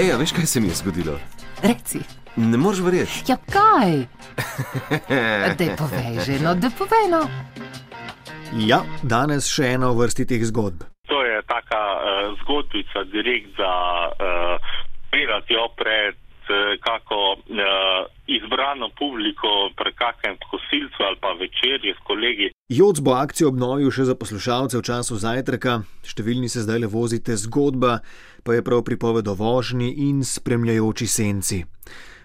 Ej, veš, kaj se mi je zgodilo? Reci. Ne moreš verjeti. Ja, kaj? Dej povej že, no, da povej no. Ja, danes še ena vrsti teh zgodb. To je taka uh, zgodbica direkt za uh, prirati jo pred uh, kako uh, izbrano publiko, pred kakem kosilcu ali pa večerji s kolegi. Joc bo akcijo obnovil še za poslušalce v času zajtrka, številni se zdaj le vozite, zgodba pa je prav pripoved o vožnji in spremljajoči senci.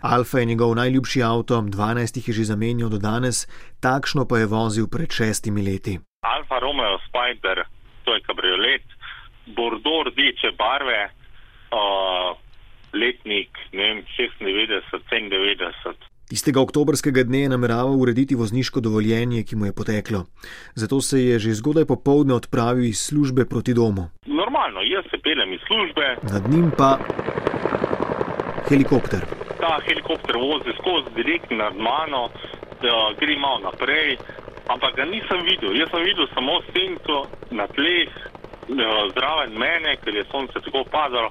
Alfa je njegov najljubši avto, 12 jih je že zamenjal do danes, takšno pa je vozil pred šestimi leti. Alfa Romeo Spider, to je kabriolet, bordo rdeče barve, uh, letnik, ne vem, 96, 97. Tistega oktobrskega dne je nameraval urediti vozniško dovoljenje, ki mu je poteklo. Zato se je že zgodaj popovdne odpravil iz službe proti domu. Normalno, jaz se pelem iz službe, Nad njim pa helikopter. ta helikopter vozi skozi direkt nad mano, gre malo naprej, ampak ga nisem videl. Jaz sem videl samo senco na tleh, eh, zraven mene, ker je sonce tako padalo.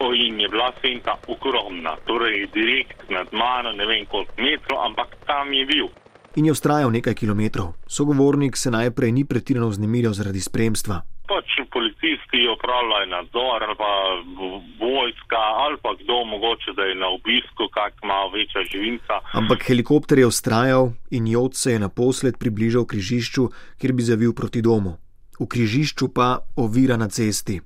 In je bila senca ogromna, torej direkt nad mano, ne vem koliko metrov, ampak tam je bil. In je vztrajal nekaj kilometrov. Sogovornik se najprej ni pretirano vznemirjal zaradi spremstva. Pač policisti opravljajo nadzor, ali pa vojska, ali pa kdo mogoče, da je na obisku, kak ima večja živinca. Ampak helikopter je vztrajal in Joc se je naposled približal križišču, kjer bi zavil proti domu. V križišču pa ovira na cesti.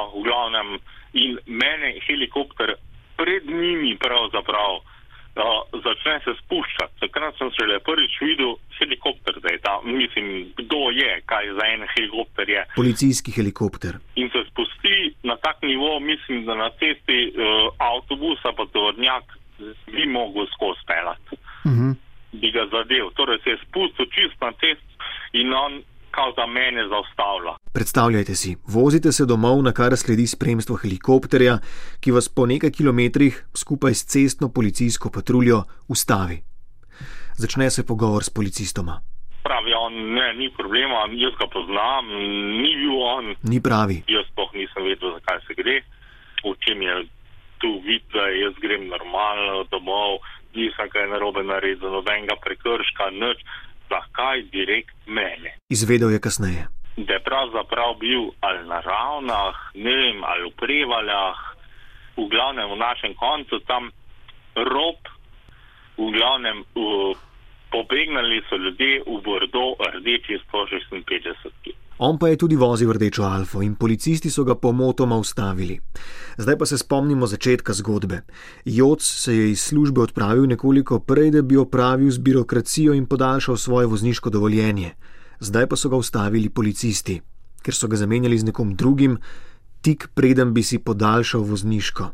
Patrulja, v glavnem, in mene helikopter pred njimi pravzaprav uh, začne se spuščati. Takrat sem šele prvič videl helikopter, da je tam, mislim, kdo je, kaj za en helikopter je. Policijski helikopter. In se spusti na tak nivo, mislim, da na cesti uh, avtobusa pa tovornjak bi mogel skozi pelati. Mhm. Bi ga zadev. Torej se je spustil čist na cest in on kao za mene zaustavlja. Predstavljajte si, vozite se domov, na kar sledi spremstvo helikopterja, ki vas po nekaj kilometrih skupaj s cestno policijsko patruljo ustavi. Začne se pogovor s policistoma. Pravi on, ne, ni problema, jaz ga poznam, ni bil on, Ni pravi. jaz sploh nisem vedel, zakaj se gre, v čem je tu vid, da jaz grem normalno domov, nisem kaj narobe naredil, nobenega prekrška, nič, zakaj direkt mene. Izvedel je kasneje. Da je pravzaprav bil ali na ravnah, ne vem, ali v prevaljah, v glavnem v našem koncu tam rob, v glavnem v, pobegnali so ljudje v Bordo rdeči 156. On pa je tudi vozil rdečo alfo in policisti so ga pomotoma ustavili. Zdaj pa se spomnimo začetka zgodbe. Joc se je iz službe odpravil nekoliko prej, da bi opravil z birokracijo in podaljšal svoje vozniško dovoljenje. Zdaj pa so ga ustavili policisti, ker so ga zamenjali z nekom drugim, tik preden bi si podaljšal vozniško.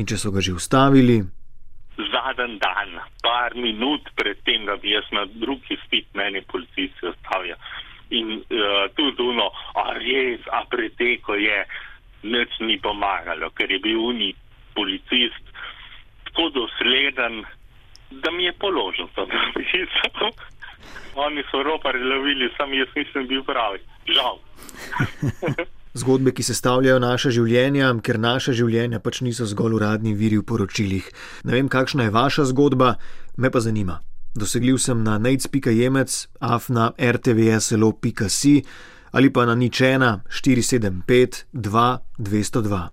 In če so ga že ustavili, Zadnji dan, par minut pred tem, da bi jaz na drugi spit meni policisti ostavil. In uh, tudi ono, a res, a preteko je, nič ni pomagalo, ker je bil uni policist tako dosleden, da mi je položil to napisal. Oni so ropari lovili, sam jaz nisem bil pravi. Žal. Zgodbe, ki sestavljajo naše življenja, ker naše življenja pač niso zgolj uradni viri v poročilih. Ne vem, kakšna je vaša zgodba, me pa zanima. Dosegljiv sem na nec.jemec, afna rtvslo.si ali pa na ničena 475 202.